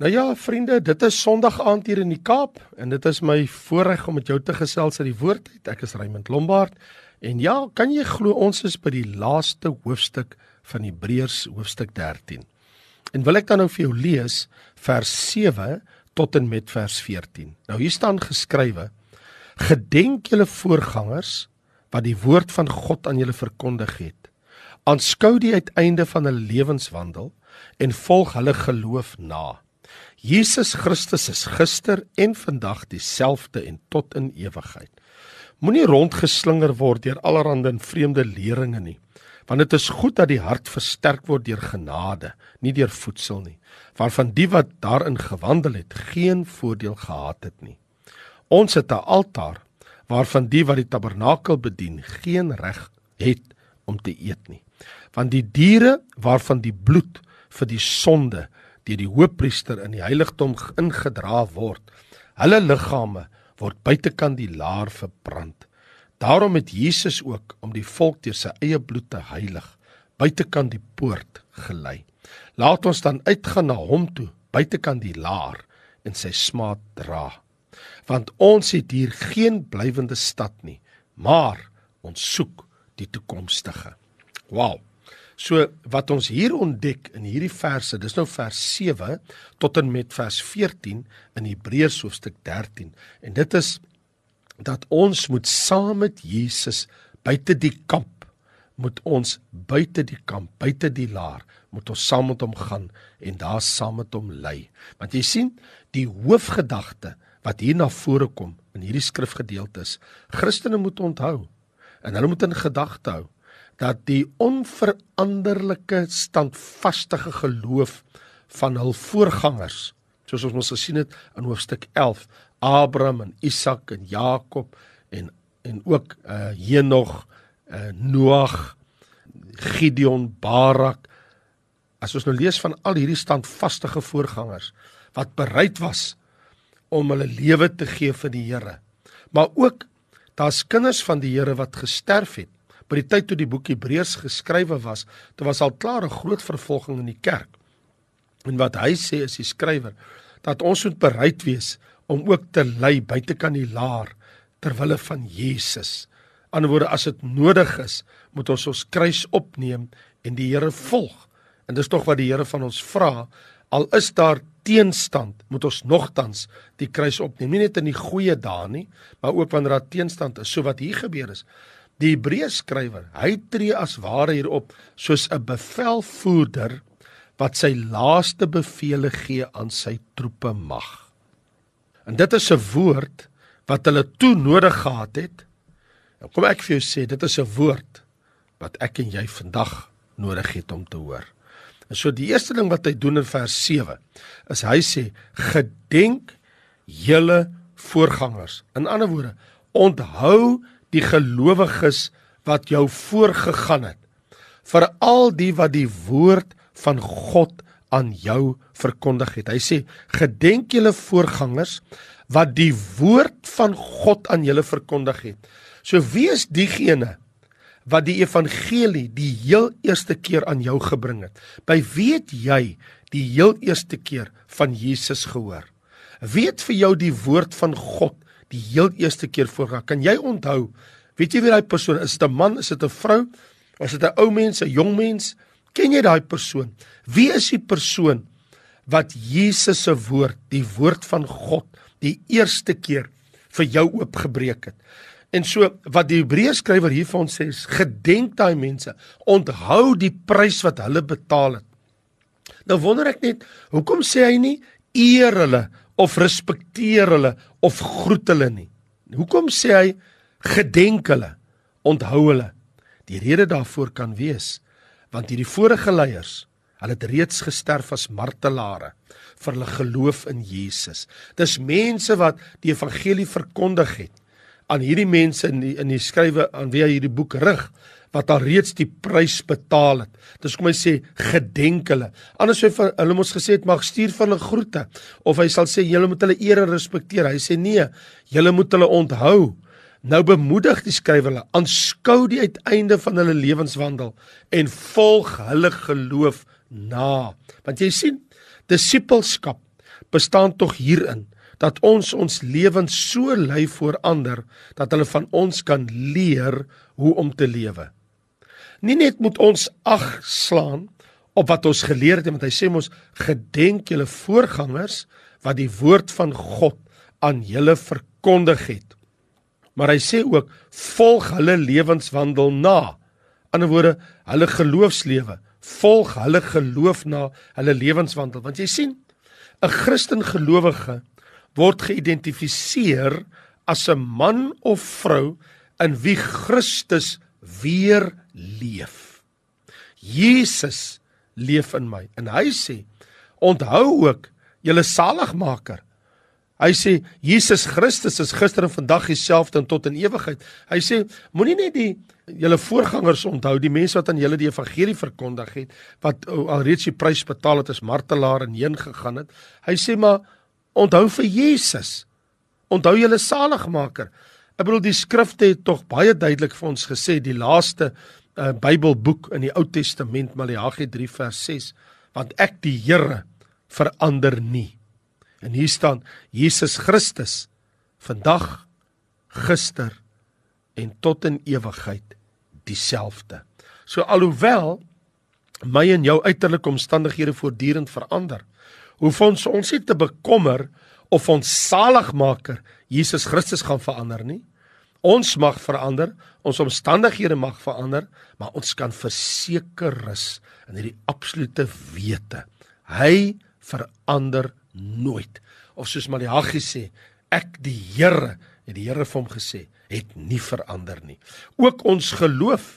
Nou ja, vriende, dit is Sondag aand hier in die Kaap en dit is my voorreg om met jou te gesels uit die woord uit. Ek is Raymond Lombard en ja, kan jy glo ons is by die laaste hoofstuk van Hebreërs hoofstuk 13. En wil ek dan nou vir jou lees vers 7 tot en met vers 14. Nou hier staan geskrywe: Gedenk julle voorgangers wat die woord van God aan julle verkondig het. Aanskou die uiteinde van hulle lewenswandel en volg hulle geloof na. Jesus Christus is gister en vandag dieselfde en tot in ewigheid. Moenie rondgeslinger word deur allerlei vreemde leringe nie, want dit is goed dat die hart versterk word deur genade, nie deur voedsel nie, waarvan die wat daarin gewandel het, geen voordeel gehad het nie. Ons het 'n altaar waarvan die wat die tabernakel bedien, geen reg het om te eet nie, want die diere waarvan die bloed vir die sonde deur die hoofpriester in die heiligdom ingedra word. Hulle liggame word buitekant die laar verbrand. Daarom het Jesus ook om die volk deur sy eie bloed te heilig, buitekant die poort gelei. Laat ons dan uitgaan na hom toe, buitekant die laar en sy smaad dra. Want ons het hier geen blywende stad nie, maar ons soek die toekomstige. Wow. So wat ons hier ontdek in hierdie verse, dis nou vers 7 tot en met vers 14 in Hebreërs hoofstuk 13. En dit is dat ons moet saam met Jesus buite die kamp moet ons buite die kamp, buite die laar, moet ons saam met hom gaan en daar saam met hom lê. Want jy sien, die hoofgedagte wat hier na vore kom in hierdie skrifgedeelte is, Christene moet onthou en hulle moet in gedagte hou dat die onveranderlike standvaste geloof van hul voorgangers soos ons mos gesien het in hoofstuk 11 Abraham en Isak en Jakob en en ook uh Henog, uh Noag, Gideon, Barak as ons nou lees van al hierdie standvaste voorgangers wat bereid was om hulle lewe te gee vir die Here maar ook daar's kinders van die Here wat gesterf het by die tyd toe die boek Hebreërs geskrywe was, dit was al klaar 'n groot vervolging in die kerk. En wat hy sê is die skrywer dat ons moet bereid wees om ook te ly buitekant die laar ter wille van Jesus. Anderswoorde as dit nodig is, moet ons ons kruis opneem en die Here volg. En dis tog wat die Here van ons vra, al is daar teenstand, moet ons nogtans die kruis opneem. Nie net in die goeie dae nie, maar ook wanneer daar teenstand is. So wat hier gebeur is, Die Hebreërs skrywer, hy tree as ware hierop soos 'n bevelvoerder wat sy laaste bevele gee aan sy troepe mag. En dit is 'n woord wat hulle toe nodig gehad het. En kom ek vir jou sê, dit is 'n woord wat ek en jy vandag nodig het om te hoor. En so die eerste ding wat hy doen in vers 7 is hy sê gedenk julle voorgangers. In ander woorde, onthou die gelowiges wat jou voorgegaan het vir al die wat die woord van God aan jou verkondig het. Hy sê: "Gedenk julle voorgangers wat die woord van God aan julle verkondig het." So wie is diegene wat die evangelie die heel eerste keer aan jou gebring het? By wie het jy die heel eerste keer van Jesus gehoor? Weet vir jou die woord van God die heel eerste keer voorgaan. Kan jy onthou? Weet jy wie daai persoon is? Is dit 'n man? Is dit 'n vrou? Is dit 'n ou mens, 'n jong mens? Ken jy daai persoon? Wie is die persoon wat Jesus se woord, die woord van God, die eerste keer vir jou oopgebreek het? En so wat die Hebreërs skrywer hier vir ons sê, is gedenk daai mense, onthou die prys wat hulle betaal het. Nou wonder ek net, hoekom sê hy nie eer hulle of respekteer hulle of groet hulle nie. Hoekom sê hy gedenk hulle, onthou hulle? Die rede daarvoor kan wees want hierdie vorige leiers, hulle het reeds gesterf as martelare vir hulle geloof in Jesus. Dis mense wat die evangelie verkondig het aan hierdie mense in die, in die skrywe aan wie hy hierdie boek rig wat al reeds die prys betaal het. Dis kom hy sê gedenk hulle. Anders sou hulle mos gesê het mag stuur vir hulle groete of hy sal sê julle moet hulle eer en respekteer. Hy sê nee, julle moet hulle onthou. Nou bemoedig die skrywer hulle aanskou die uiteinde van hulle lewenswandel en volg hulle geloof na. Want jy sien, disippelskap bestaan tog hierin dat ons ons lewens so lei voor ander dat hulle van ons kan leer hoe om te lewe. Nie net moet ons ag slaan op wat ons geleer het, want hy sê mos gedenk julle voorgangers wat die woord van God aan julle verkondig het. Maar hy sê ook volg hulle lewenswandel na. 'n woorde, hulle geloofslewe, volg hulle geloof na hulle lewenswandel, want jy sien 'n Christen gelowige word geïdentifiseer as 'n man of vrou in wie Christus weer leef. Jesus leef in my en hy sê onthou ook julle saligmaker. Hy sê Jesus Christus is gister en vandag dieselfde en tot in ewigheid. Hy sê moenie net die julle voorgangers onthou, die mense wat aan julle die evangelie verkondig het, wat alreeds die prys betaal het as martelaar en heen gegaan het. Hy sê maar onthou vir Jesus. Onthou julle saligmaker. Ek bedoel die skrifte het tog baie duidelik vir ons gesê die laaste uh, Bybelboek in die Ou Testament Maleagi 3 vers 6 want ek die Here verander nie. En hier staan Jesus Christus vandag gister en tot in ewigheid dieselfde. So alhoewel my en jou uiterlike omstandighede voortdurend verander, hoef ons ons nie te bekommer of ons saligmaker Jesus Christus gaan verander nie. Ons mag verander, ons omstandighede mag verander, maar ons kan verseker rus in hierdie absolute wete. Hy verander nooit. Of soos Maleagi sê, ek die Here, het die Here vir hom gesê, het nie verander nie. Ook ons geloof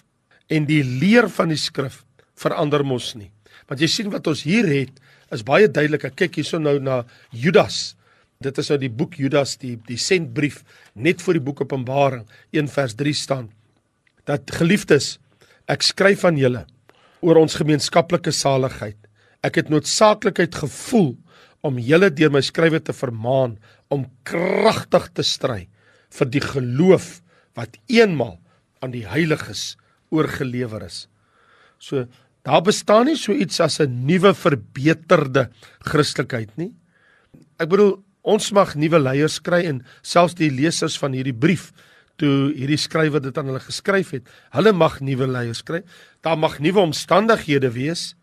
en die leer van die skrif verander mos nie. Want jy sien wat ons hier het, is baie duidelik. Ek kyk hierso nou na Judas. Dit is nou die boek Judas, die die sendbrief net voor die boek Openbaring 1 vers 3 staan. Dat geliefdes, ek skryf aan julle oor ons gemeenskaplike saligheid. Ek het noodsaaklikheid gevoel om julle deur my skrywe te vermaan om kragtig te stry vir die geloof wat eenmal aan die heiliges oorgelewer is. So Daar bestaan nie so iets as 'n nuwe verbeterde Christelikheid nie. Ek bedoel, ons mag nuwe leiers kry en selfs die lesers van hierdie brief toe hierdie skrywer dit aan hulle geskryf het, hulle mag nuwe leiers kry. Daar mag nuwe omstandighede wees,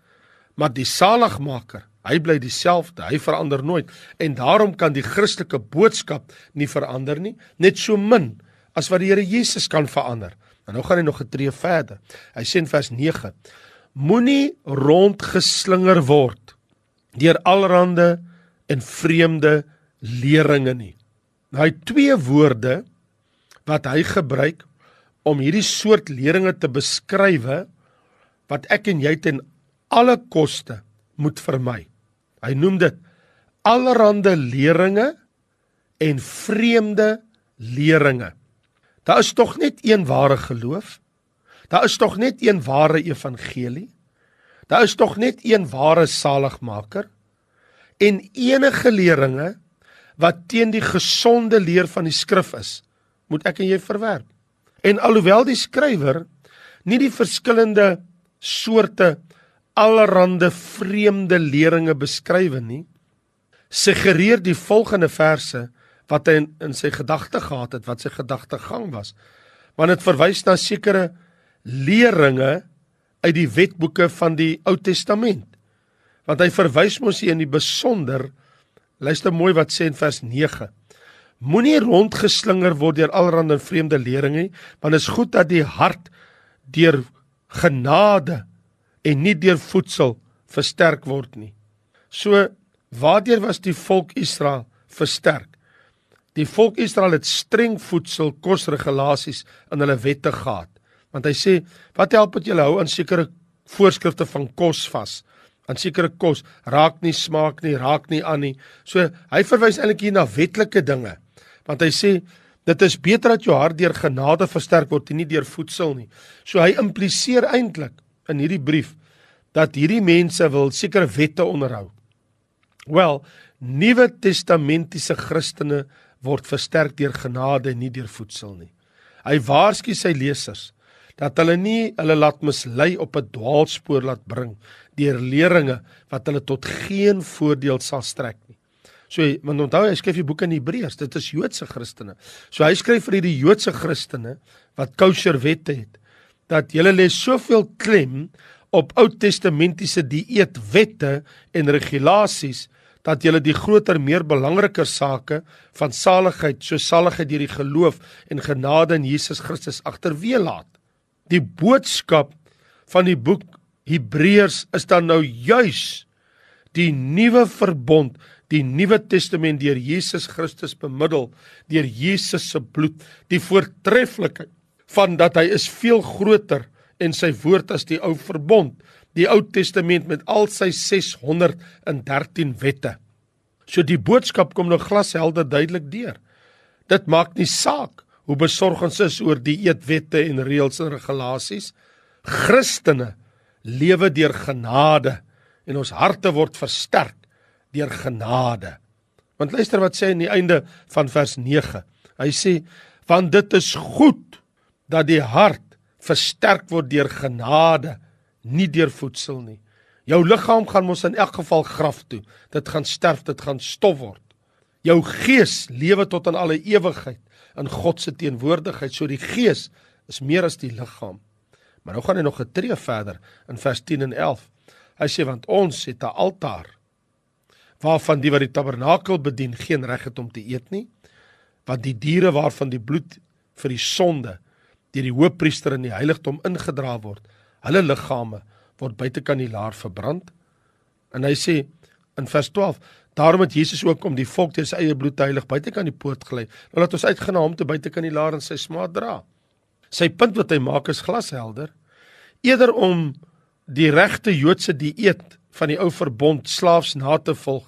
maar die saligmaker, hy bly dieselfde, hy verander nooit en daarom kan die Christelike boodskap nie verander nie, net so min as wat die Here Jesus kan verander. En nou gaan hy nog 'n tree verder. Hy sê in vers 9 moenie rondgeslinger word deur allerhande en vreemde leringe nie. Hy twee woorde wat hy gebruik om hierdie soort leringe te beskrywe wat ek en jy ten alle koste moet vermy. Hy noem dit allerhande leringe en vreemde leringe. Daar is tog net een ware geloof Daar is tog net een ware evangelie. Daar is tog net een ware saligmaker en enige leringe wat teen die gesonde leer van die skrif is, moet ek en jy verwerp. En alhoewel die skrywer nie die verskillende soorte allerhande vreemde leringe beskryf nie, suggereer die volgende verse wat hy in, in sy gedagte gehad het, wat sy gedagtegang was. Want dit verwys na sekere leringe uit die wetboeke van die Ou Testament. Want hy verwys mos hier in die besonder luister mooi wat sê in vers 9. Moenie rondgeslinger word deur allerlei vreemde leringe nie, want dit is goed dat die hart deur genade en nie deur voedsel versterk word nie. So waardeur was die volk Israel versterk? Die volk Israel het streng voedsel kosregulasies in hulle wette gehad want hy sê wat help dit julle hou aan sekere voorskrifte van kos vas? Aan sekere kos raak nie smaak nie raak nie aan nie. So hy verwys eintlik hier na wetlike dinge. Want hy sê dit is beter dat jou hart deur genade versterk word en nie deur voedsel nie. So hy impliseer eintlik in hierdie brief dat hierdie mense wil sekere wette onderhou. Wel nuwe testamentiese christene word versterk deur genade en nie deur voedsel nie. Hy waarsku sy lesers dat hulle nie hulle laat mislei op 'n dwaalspoor laat bring deur leringe wat hulle tot geen voordeel sal strek nie. So want onthou hy skryf die boek in Hebreërs, dit is Joodse Christene. So hy skryf vir hierdie Joodse Christene wat kosher wette het dat hulle lê soveel klem op Ou Testamentiese dieetwette en regulasies dat jy die groter meer belangriker sake van saligheid so saligheid deur die geloof en genade in Jesus Christus agterweë laat. Die boodskap van die boek Hebreërs is dan nou juis die nuwe verbond, die nuwe testament deur Jesus Christus bemiddel deur Jesus se bloed, die voortreffelikheid van dat hy is veel groter en sy woord as die ou verbond, die Ou Testament met al sy 613 wette. So die boodskap kom nou glashelder duidelik deur. Dit maak nie saak hoe besorg ons is oor die eetwette en reëls en regulasies. Christene lewe deur genade en ons harte word versterk deur genade. Want luister wat sê aan die einde van vers 9. Hy sê want dit is goed dat die hart versterk word deur genade, nie deur voedsel nie. Jou liggaam gaan mos in elk geval graf toe. Dit gaan sterf, dit gaan stof word. Jou gees lewe tot in alle ewigheid in God se teenwoordigheid. So die gees is meer as die liggaam. Maar nou gaan hy nog 'n tree verder in vers 10 en 11. Hy sê want ons het 'n altaar waarvan die wat die tabernakel bedien geen reg het om te eet nie, want die diere waarvan die bloed vir die sonde deur die hoofpriester in die heiligdom ingedra word, hulle liggame word buitekant die laar verbrand. En hy sê in vers 12, daarom het Jesus ook om die volk deur sy eie bloed heilig buitekant die poort gelei. Nou laat ons uitgaan hom te buitekant die laar in sy smaad dra. Sy punt wat hy maak is glashelder. Eerder om die regte Joodse dieet van die ou verbond slaafs na te volg,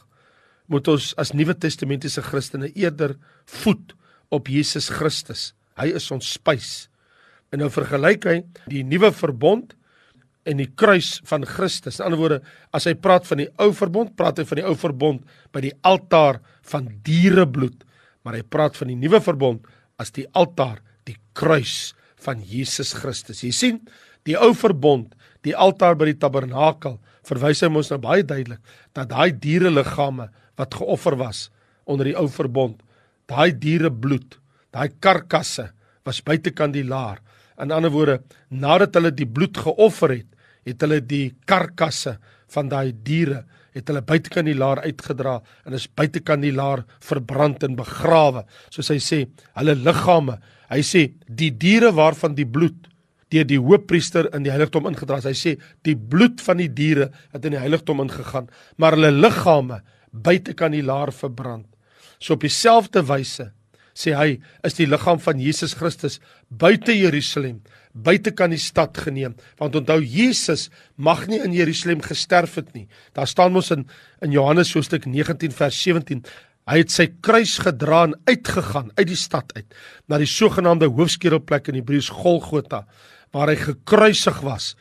moet ons as Nuwe Testamentiese Christene eerder voed op Jesus Christus. Hy is ons spys. En nou vergelyk hy die nuwe verbond en die kruis van Christus. In ander woorde, as hy praat van die ou verbond, praat hy van die ou verbond by die altaar van dierebloed, maar hy praat van die nuwe verbond as die altaar, die kruis van Jesus Christus. Jy sien, die ou verbond, die altaar by die tabernakel, verwys hy ons nou baie duidelik dat daai diereliggame wat geoffer was onder die ou verbond, daai dierebloed, daai karkasse was buitekant die laar In ander woorde, nadat hulle die bloed geoffer het, het hulle die karkasse van daai diere het hulle buitekant die laar uitgedra en is buitekant die laar verbrand en begrawe. Soos hy sê, hulle liggame. Hy sê die diere waarvan die bloed deur die hoofpriester in die heiligdom ingedra is. Hy sê die bloed van die diere het in die heiligdom ingegaan, maar hulle liggame buitekant die laar verbrand. So op dieselfde wyse sê hy is die liggaam van Jesus Christus buite Jerusalem buite kan die stad geneem. Want onthou Jesus mag nie in Jerusalem gesterf het nie. Daar staan mos in in Johannes hoofstuk 19 vers 17 hy het sy kruis gedra en uitgegaan uit die stad uit na die sogenaamde hoofskedelplek in Hebreëus Golgotha waar hy gekruisig was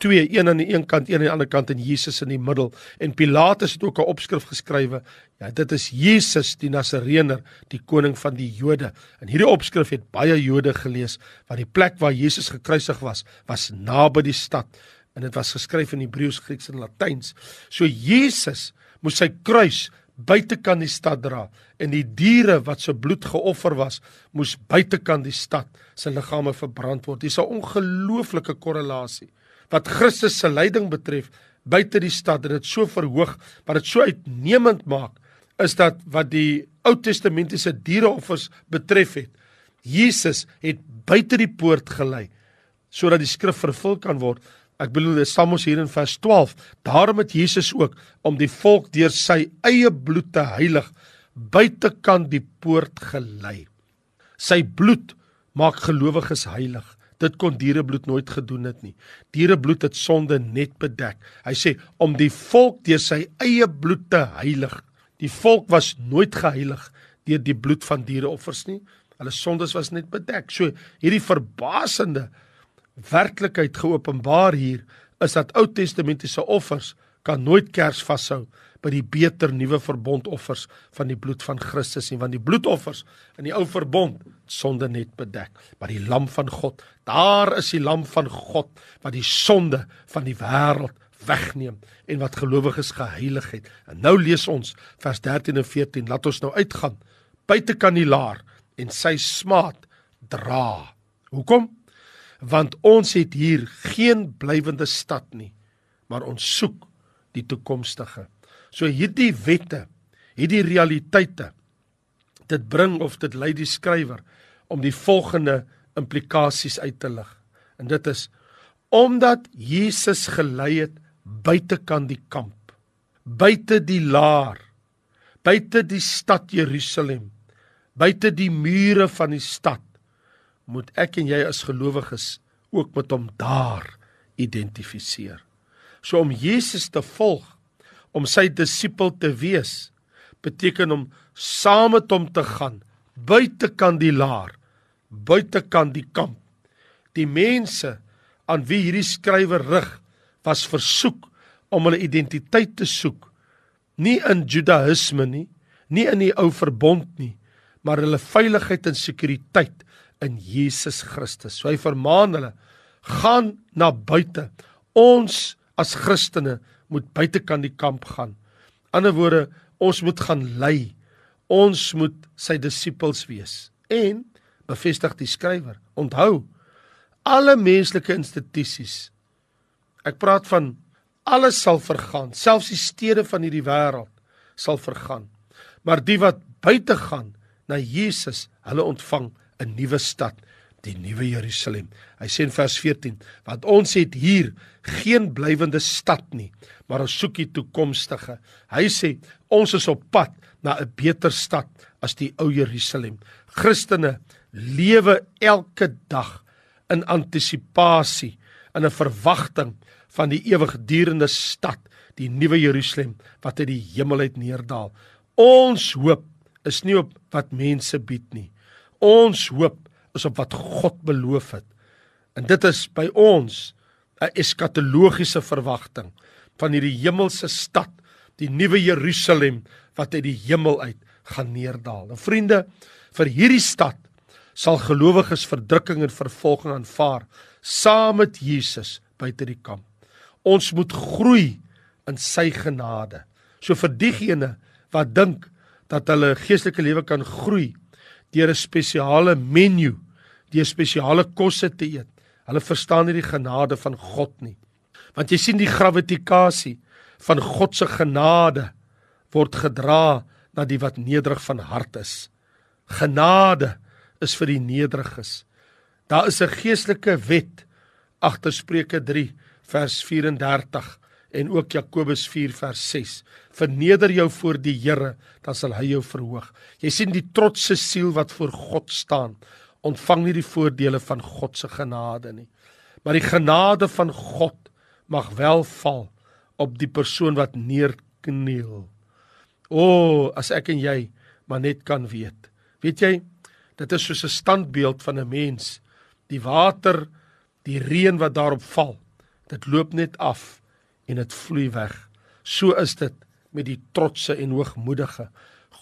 twee, een aan die een kant, een aan die ander kant en Jesus in die middel. En Pilatus het ook 'n opskrif geskrywe. Ja, dit is Jesus die Nasareëner, die koning van die Jode. En hierdie opskrif het baie Jode gelees want die plek waar Jesus gekruisig was, was naby die stad en dit was geskryf in Hebreëus, Grieks en Latyns. So Jesus moes sy kruis buitekant die stad dra en die diere wat se bloed geoffer was, moes buitekant die stad se liggame verbrand word. Dis 'n ongelooflike korrelasie wat Christus se lyding betref buite die stad en dit so verhoog wat dit so uitnemend maak is dat wat die Ou Testamentiese diereoffers betref het Jesus het buite die poort gelei sodat die skrif vervul kan word. Ek bedoel dit staan ons hier in vers 12 daarom het Jesus ook om die volk deur sy eie bloed te heilig buitekant die poort gelei. Sy bloed maak gelowiges heilig Dit kon dierebloed nooit gedoen het nie. Dierebloed het sonde net bedek. Hy sê om die volk deur sy eie bloed te heilig. Die volk was nooit geheilig deur die bloed van diereoffers nie. Hulle sondes was net bedek. So hierdie verbasende werklikheid geopenbaar hier is dat Ou Testamentiese offers kan nooit kers vashou by die beter nuwe verbondoffers van die bloed van Christus nie want die bloedoffers in die ou verbond sonde net bedek maar die lam van God daar is die lam van God wat die sonde van die wêreld wegneem en wat gelowiges geheilig het. En nou lees ons vers 13 en 14. Laat ons nou uitgaan buitekant die laar en sy smaad dra. Hoekom? Want ons het hier geen blywende stad nie, maar ons soek die toekomstige. So hierdie wette, hierdie realiteite dit bring of dit lei die skrywer om die volgende implikasies uit te lig. En dit is omdat Jesus gelei het buitekant die kamp, buite die laar, buite die stad Jerusalem, buite die mure van die stad, moet ek en jy as gelowiges ook met hom daar identifiseer. So om Jesus te volg, om sy disipel te wees, beteken om saam met hom te gaan buitekant die laar, buitekant die kamp. Die mense aan wie hierdie skrywer rig was versoek om hulle identiteit te soek nie in Judaïsme nie, nie in die ou verbond nie, maar hulle veiligheid en sekuriteit in Jesus Christus. So hy vermaan hulle: gaan na buite. Ons as Christene moet buitekant die kamp gaan. Ander woorde, ons moet gaan lei. Ons moet sy disippels wees. En bevestig die skrywer, onthou alle menslike institusies. Ek praat van alles sal vergaan, selfs die stede van hierdie wêreld sal vergaan. Maar die wat buite gaan na Jesus, hulle ontvang 'n nuwe stad, die nuwe Jerusalem. Hy sê in vers 14, want ons het hier geen blywende stad nie, maar ons soek die toekomstige. Hy sê ons is op pad na 'n beter stad as die ou Jerusalem. Christene lewe elke dag in antisipasie, in 'n verwagting van die ewigdurende stad, die nuwe Jerusalem wat uit die hemel uit neerdal. Ons hoop is nie op wat mense bied nie. Ons hoop is op wat God beloof het. En dit is by ons 'n eskatologiese verwagting van hierdie hemelse stad, die nuwe Jerusalem wat uit die hemel uit gaan neerdal. En vriende, vir hierdie stad sal gelowiges verdrukking en vervolging aanvaar saam met Jesus buite die kamp. Ons moet groei in sy genade. So vir diegene wat dink dat hulle geestelike lewe kan groei deur 'n spesiale menu, deur spesiale kosse te eet. Hulle verstaan nie die genade van God nie. Want jy sien die gravitasie van God se genade word gedra na die wat nederig van hart is. Genade is vir die nederiges. Daar is 'n geestelike wet agter Spreuke 3 vers 34 en ook Jakobus 4 vers 6. Verneder jou voor die Here, dan sal hy jou verhoog. Jy sien die trotse siel wat voor God staan, ontvang nie die voordele van God se genade nie. Maar die genade van God mag wel val op die persoon wat neerkniel. O, as ek en jy maar net kan weet. Weet jy, dit is soos 'n standbeeld van 'n mens. Die water, die reën wat daarop val, dit loop net af en dit vloei weg. So is dit met die trotse en hoogmoedige.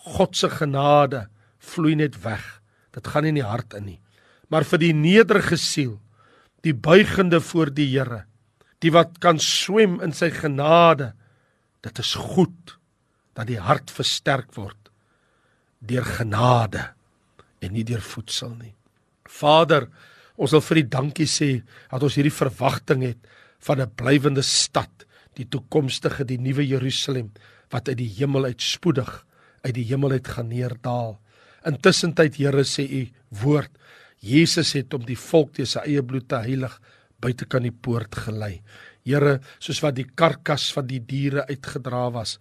God se genade vloei net weg. Dit gaan nie in die hart in nie. Maar vir die nederige siel, die buigende voor die Here, die wat kan swem in sy genade, dit is goed dat die hart versterk word deur genade en nie deur voedsel nie. Vader, ons wil vir U dankie sê dat ons hierdie verwagting het van 'n blywende stad die toekomstige die nuwe Jerusalem wat uit die hemel uit spoedig uit die hemel uit gaan neerdal. Intussen tyd Here sê u woord Jesus het om die volk te sy eie bloed te heilig buite kan die poort gelei. Here, soos wat die karkas van die diere uitgedra was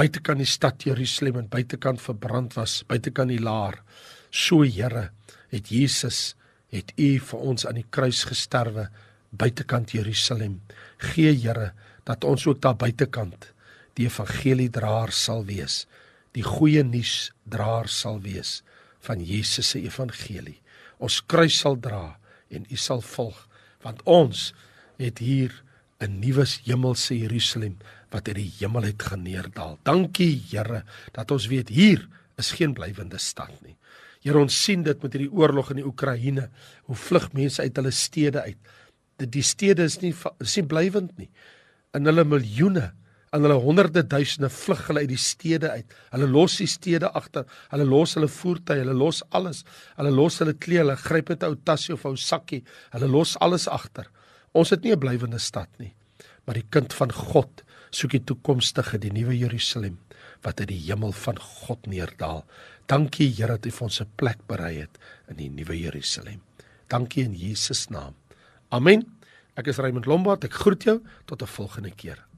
buite kan die stad Jerusalem en buite kan verbrand was, buite kan die laar. So Here, het Jesus het u vir ons aan die kruis gesterwe buitekant Jerusalem. Gee Here dat ons ook daar buitekant die evangelie draer sal wees. Die goeie nuus draer sal wees van Jesus se evangelie. Ons kruis sal dra en u sal volg want ons het hier 'n nuwe hemelse Jerusalem wat uit die hemel uit geneerdal. Dankie Here dat ons weet hier is geen blywende stad nie. Here ons sien dit met hierdie oorlog in die Oekraïne, hoe vlug mense uit hulle stede uit. Dit die stede is nie is nie blywend nie in hulle miljoene en hulle honderde duisende vlug hulle uit die stede uit. Hulle los die stede agter. Hulle los hulle voertuie, hulle los alles. Hulle los hulle klere, hulle gryp net ou tasie of ou sakkie. Hulle los alles agter. Ons het nie 'n blywende stad nie, maar die kind van God soek die toekomstige, die nuwe Jerusalem wat uit die hemel van God neerdal. Dankie Here dat U vir ons 'n plek berei het in die nuwe Jerusalem. Dankie in Jesus naam. Amen. Ek is Raymond Lombard. Ek groet jou tot 'n volgende keer.